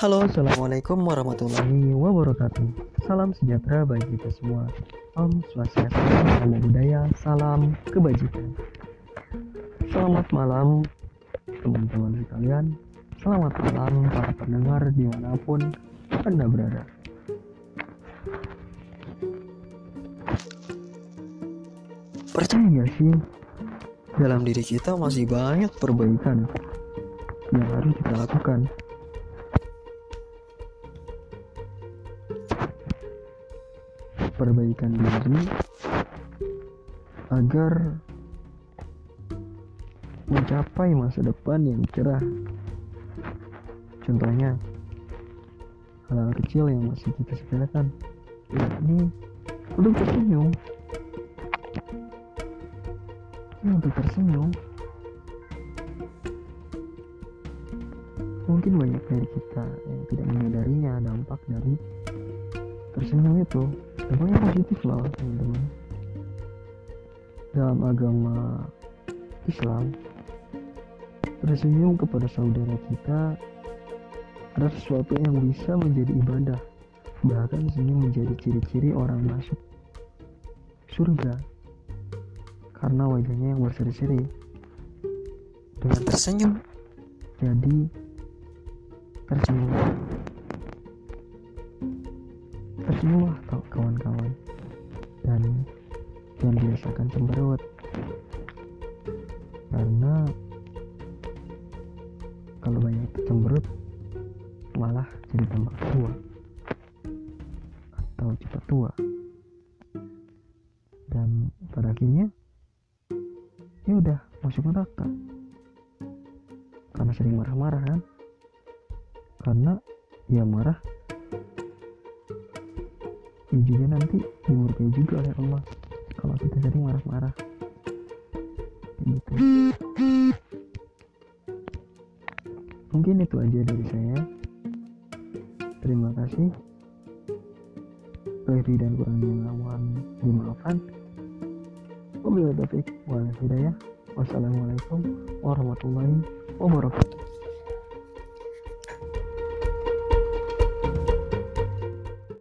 Halo, Assalamualaikum warahmatullahi wabarakatuh. Salam sejahtera bagi kita semua. Om Swastiastu, Namo Buddhaya, Salam Kebajikan. Selamat malam teman-teman sekalian. Selamat malam para pendengar di mana pun Anda berada. Percaya gak sih. Dalam diri kita masih banyak perbaikan Yang harus kita lakukan perbaikan diri agar mencapai masa depan yang cerah. Contohnya, hal-hal kecil yang masih kita sepelekan, yakni untuk tersenyum. Ini untuk tersenyum. Mungkin banyak dari kita yang tidak menyadarinya dampak dari tersenyum itu dampaknya positif loh teman-teman. Dalam agama Islam tersenyum kepada saudara kita adalah sesuatu yang bisa menjadi ibadah bahkan senyum menjadi ciri-ciri orang masuk surga karena wajahnya yang berseri-seri. Dengan tersenyum. Jadi tersenyum tersenyumlah kawan-kawan dan jangan biasakan cemberut. Karena kalau banyak cemberut malah jadi tambah tua atau cepat tua. Dan pada akhirnya ya udah masuk neraka. Karena sering marah-marah kan? Karena ya marah ya juga nanti dimurkai juga oleh Allah. Kalau kita sering marah-marah. Gitu. Mungkin itu aja dari saya. Terima kasih. Lebih dan kurangnya mohon dimaafkan wabillahi taufiq wal hidayah. Wassalamualaikum warahmatullahi wabarakatuh